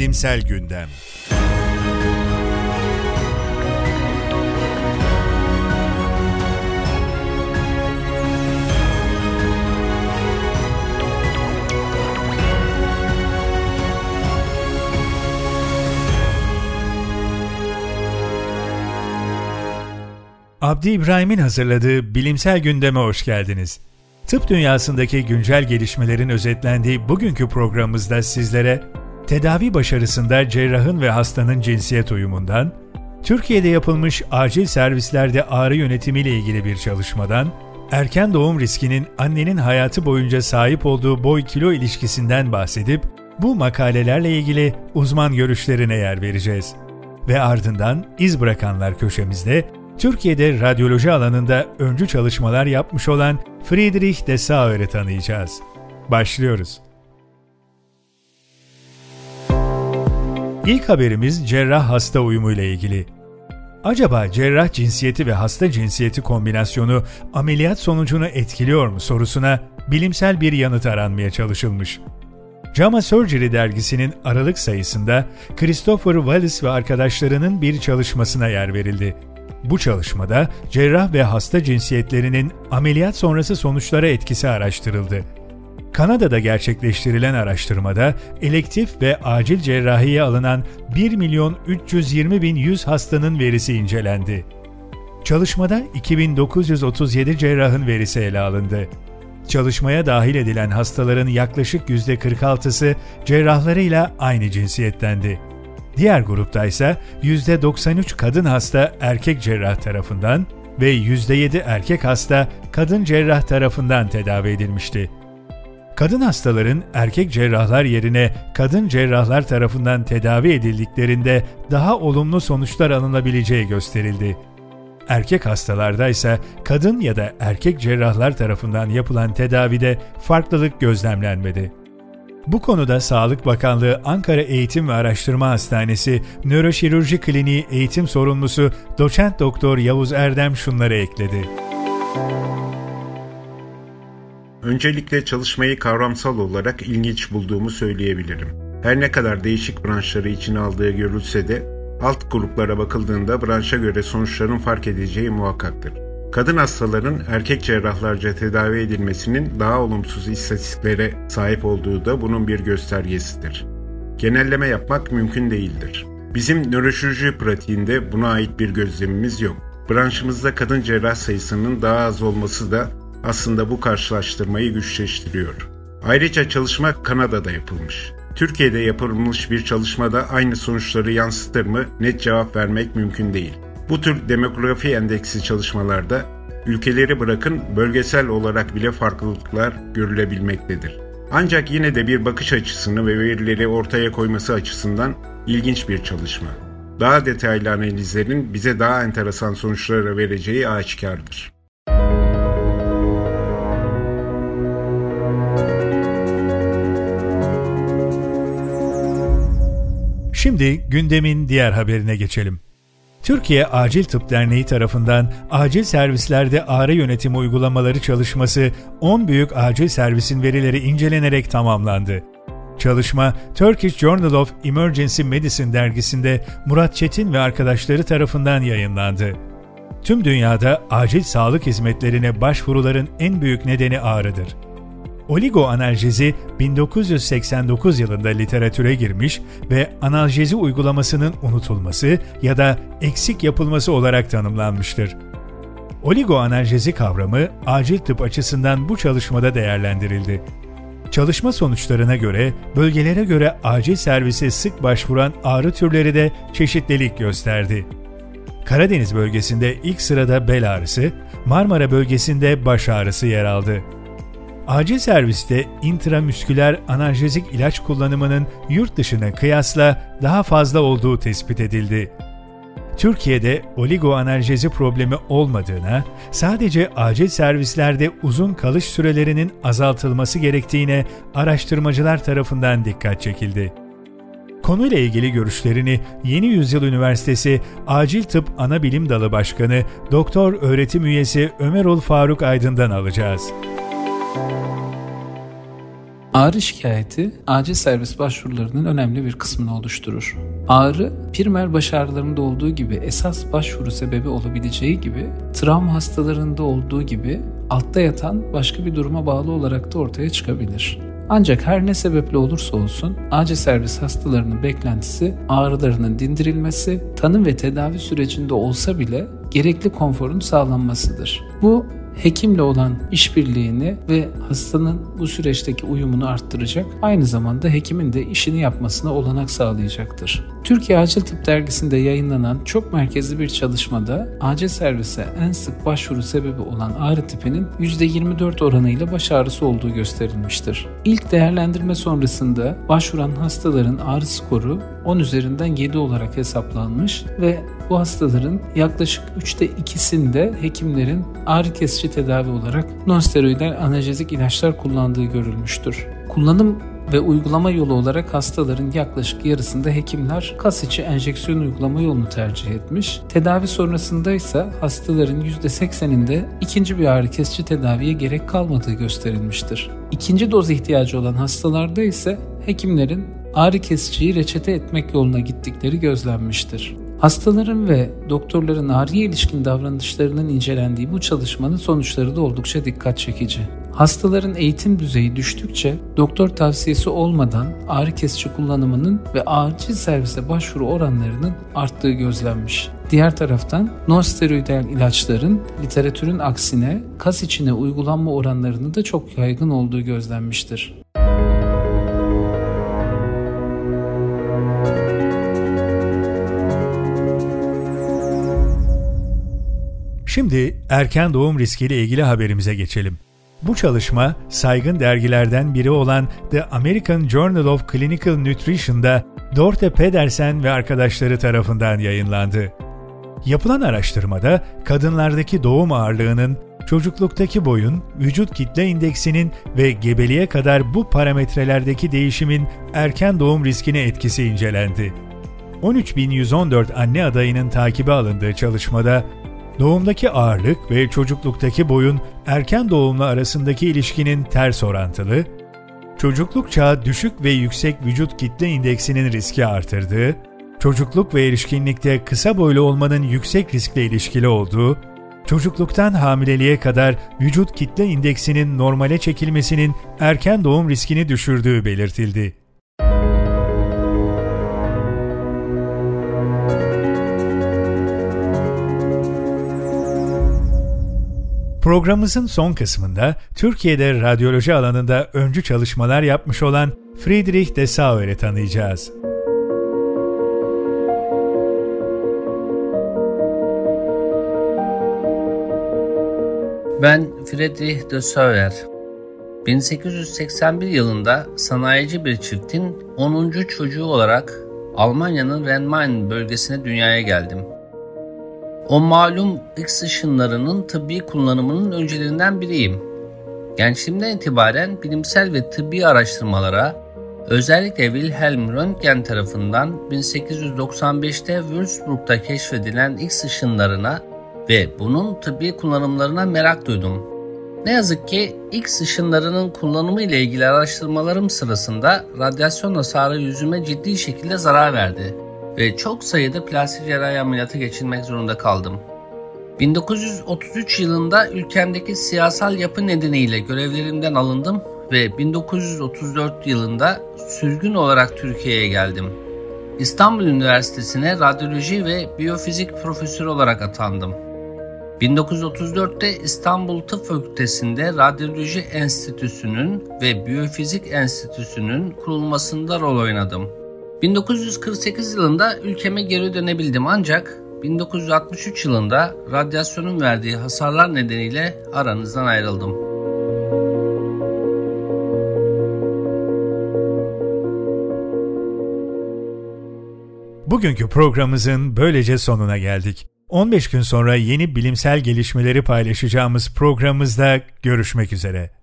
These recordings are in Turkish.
Bilimsel Gündem Abdi İbrahim'in hazırladığı Bilimsel Gündem'e hoş geldiniz. Tıp dünyasındaki güncel gelişmelerin özetlendiği bugünkü programımızda sizlere tedavi başarısında cerrahın ve hastanın cinsiyet uyumundan, Türkiye'de yapılmış acil servislerde ağrı yönetimiyle ilgili bir çalışmadan, erken doğum riskinin annenin hayatı boyunca sahip olduğu boy-kilo ilişkisinden bahsedip bu makalelerle ilgili uzman görüşlerine yer vereceğiz. Ve ardından iz bırakanlar köşemizde Türkiye'de radyoloji alanında öncü çalışmalar yapmış olan Friedrich de Sauer'ı tanıyacağız. Başlıyoruz. İlk haberimiz cerrah hasta uyumu ile ilgili. Acaba cerrah cinsiyeti ve hasta cinsiyeti kombinasyonu ameliyat sonucunu etkiliyor mu sorusuna bilimsel bir yanıt aranmaya çalışılmış. JAMA Surgery dergisinin Aralık sayısında Christopher Wallace ve arkadaşlarının bir çalışmasına yer verildi. Bu çalışmada cerrah ve hasta cinsiyetlerinin ameliyat sonrası sonuçlara etkisi araştırıldı. Kanada'da gerçekleştirilen araştırmada elektif ve acil cerrahiye alınan 1 milyon 320 bin 100 hastanın verisi incelendi. Çalışmada 2937 cerrahın verisi ele alındı. Çalışmaya dahil edilen hastaların yaklaşık %46'sı cerrahlarıyla aynı cinsiyettendi. Diğer grupta ise %93 kadın hasta erkek cerrah tarafından ve %7 erkek hasta kadın cerrah tarafından tedavi edilmişti. Kadın hastaların erkek cerrahlar yerine kadın cerrahlar tarafından tedavi edildiklerinde daha olumlu sonuçlar alınabileceği gösterildi. Erkek hastalarda ise kadın ya da erkek cerrahlar tarafından yapılan tedavide farklılık gözlemlenmedi. Bu konuda Sağlık Bakanlığı Ankara Eğitim ve Araştırma Hastanesi Nöroşirurji Kliniği eğitim sorumlusu doçent doktor Yavuz Erdem şunları ekledi. Öncelikle çalışmayı kavramsal olarak ilginç bulduğumu söyleyebilirim. Her ne kadar değişik branşları içine aldığı görülse de alt gruplara bakıldığında branşa göre sonuçların fark edeceği muhakkaktır. Kadın hastaların erkek cerrahlarca tedavi edilmesinin daha olumsuz istatistiklere sahip olduğu da bunun bir göstergesidir. Genelleme yapmak mümkün değildir. Bizim nöroşirurji pratiğinde buna ait bir gözlemimiz yok. Branşımızda kadın cerrah sayısının daha az olması da aslında bu karşılaştırmayı güçleştiriyor. Ayrıca çalışma Kanada'da yapılmış. Türkiye'de yapılmış bir çalışmada aynı sonuçları yansıtır mı net cevap vermek mümkün değil. Bu tür demografi endeksi çalışmalarda ülkeleri bırakın bölgesel olarak bile farklılıklar görülebilmektedir. Ancak yine de bir bakış açısını ve verileri ortaya koyması açısından ilginç bir çalışma. Daha detaylı analizlerin bize daha enteresan sonuçları vereceği aşikardır. Şimdi gündemin diğer haberine geçelim. Türkiye Acil Tıp Derneği tarafından acil servislerde ağrı yönetimi uygulamaları çalışması 10 büyük acil servisin verileri incelenerek tamamlandı. Çalışma Turkish Journal of Emergency Medicine dergisinde Murat Çetin ve arkadaşları tarafından yayınlandı. Tüm dünyada acil sağlık hizmetlerine başvuruların en büyük nedeni ağrıdır. Oligoanalgezi 1989 yılında literatüre girmiş ve analjezi uygulamasının unutulması ya da eksik yapılması olarak tanımlanmıştır. Oligoanalgezi kavramı acil tıp açısından bu çalışmada değerlendirildi. Çalışma sonuçlarına göre bölgelere göre acil servise sık başvuran ağrı türleri de çeşitlilik gösterdi. Karadeniz bölgesinde ilk sırada bel ağrısı, Marmara bölgesinde baş ağrısı yer aldı. Acil serviste intramüsküler analjezik ilaç kullanımının yurt dışına kıyasla daha fazla olduğu tespit edildi. Türkiye'de oligoanalgezi problemi olmadığına, sadece acil servislerde uzun kalış sürelerinin azaltılması gerektiğine araştırmacılar tarafından dikkat çekildi. Konuyla ilgili görüşlerini Yeni Yüzyıl Üniversitesi Acil Tıp Anabilim Dalı Başkanı Doktor Öğretim Üyesi Ömerol Faruk Aydın'dan alacağız. Ağrı şikayeti acil servis başvurularının önemli bir kısmını oluşturur. Ağrı, primer baş ağrılarında olduğu gibi esas başvuru sebebi olabileceği gibi travma hastalarında olduğu gibi altta yatan başka bir duruma bağlı olarak da ortaya çıkabilir. Ancak her ne sebeple olursa olsun acil servis hastalarının beklentisi ağrılarının dindirilmesi, tanım ve tedavi sürecinde olsa bile gerekli konforun sağlanmasıdır. Bu hekimle olan işbirliğini ve hastanın bu süreçteki uyumunu arttıracak, aynı zamanda hekimin de işini yapmasına olanak sağlayacaktır. Türkiye Acil Tıp Dergisi'nde yayınlanan çok merkezli bir çalışmada acil servise en sık başvuru sebebi olan ağrı tipinin %24 oranıyla baş ağrısı olduğu gösterilmiştir. İlk değerlendirme sonrasında başvuran hastaların ağrı skoru 10 üzerinden 7 olarak hesaplanmış ve bu hastaların yaklaşık 3'te 2'sinde hekimlerin ağrı kesici tedavi olarak nonsteroidal analjezik ilaçlar kullandığı görülmüştür. Kullanım ve uygulama yolu olarak hastaların yaklaşık yarısında hekimler kas içi enjeksiyon uygulama yolunu tercih etmiş. Tedavi sonrasında ise hastaların %80'inde ikinci bir ağrı kesici tedaviye gerek kalmadığı gösterilmiştir. İkinci doz ihtiyacı olan hastalarda ise hekimlerin ağrı kesiciyi reçete etmek yoluna gittikleri gözlenmiştir. Hastaların ve doktorların ağrıya ilişkin davranışlarının incelendiği bu çalışmanın sonuçları da oldukça dikkat çekici. Hastaların eğitim düzeyi düştükçe doktor tavsiyesi olmadan ağrı kesici kullanımının ve acil servise başvuru oranlarının arttığı gözlenmiş. Diğer taraftan non-steroidal ilaçların literatürün aksine kas içine uygulanma oranlarının da çok yaygın olduğu gözlenmiştir. Şimdi erken doğum riskiyle ilgili haberimize geçelim. Bu çalışma saygın dergilerden biri olan The American Journal of Clinical Nutrition'da Dorte Pedersen ve arkadaşları tarafından yayınlandı. Yapılan araştırmada kadınlardaki doğum ağırlığının, çocukluktaki boyun, vücut kitle indeksinin ve gebeliğe kadar bu parametrelerdeki değişimin erken doğum riskine etkisi incelendi. 13.114 anne adayının takibe alındığı çalışmada doğumdaki ağırlık ve çocukluktaki boyun erken doğumla arasındaki ilişkinin ters orantılı, çocukluk çağı düşük ve yüksek vücut kitle indeksinin riski artırdığı, çocukluk ve erişkinlikte kısa boylu olmanın yüksek riskle ilişkili olduğu, çocukluktan hamileliğe kadar vücut kitle indeksinin normale çekilmesinin erken doğum riskini düşürdüğü belirtildi. Programımızın son kısmında Türkiye'de radyoloji alanında öncü çalışmalar yapmış olan Friedrich Dessauer'i tanıyacağız. Ben Friedrich Dessauer. 1881 yılında sanayici bir çiftin 10. çocuğu olarak Almanya'nın Rhein-Main bölgesine dünyaya geldim. O malum X ışınlarının tıbbi kullanımının öncelerinden biriyim. Gençliğimden itibaren bilimsel ve tıbbi araştırmalara, özellikle Wilhelm Röntgen tarafından 1895'te Würzburg'da keşfedilen X ışınlarına ve bunun tıbbi kullanımlarına merak duydum. Ne yazık ki X ışınlarının kullanımı ile ilgili araştırmalarım sırasında radyasyon hasarı yüzüme ciddi şekilde zarar verdi ve çok sayıda plastik cerrahi ameliyatı geçirmek zorunda kaldım. 1933 yılında ülkemdeki siyasal yapı nedeniyle görevlerimden alındım ve 1934 yılında sürgün olarak Türkiye'ye geldim. İstanbul Üniversitesi'ne radyoloji ve biyofizik profesörü olarak atandım. 1934'te İstanbul Tıp Fakültesi'nde Radyoloji Enstitüsü'nün ve Biyofizik Enstitüsü'nün kurulmasında rol oynadım. 1948 yılında ülkeme geri dönebildim ancak 1963 yılında radyasyonun verdiği hasarlar nedeniyle aranızdan ayrıldım. Bugünkü programımızın böylece sonuna geldik. 15 gün sonra yeni bilimsel gelişmeleri paylaşacağımız programımızda görüşmek üzere.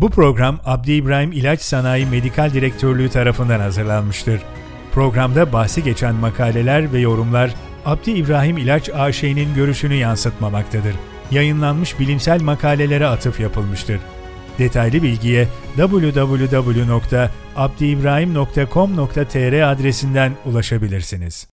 Bu program Abdi İbrahim İlaç Sanayi Medikal Direktörlüğü tarafından hazırlanmıştır. Programda bahsi geçen makaleler ve yorumlar Abdi İbrahim İlaç AŞ'nin görüşünü yansıtmamaktadır. Yayınlanmış bilimsel makalelere atıf yapılmıştır. Detaylı bilgiye www.abdiibrahim.com.tr adresinden ulaşabilirsiniz.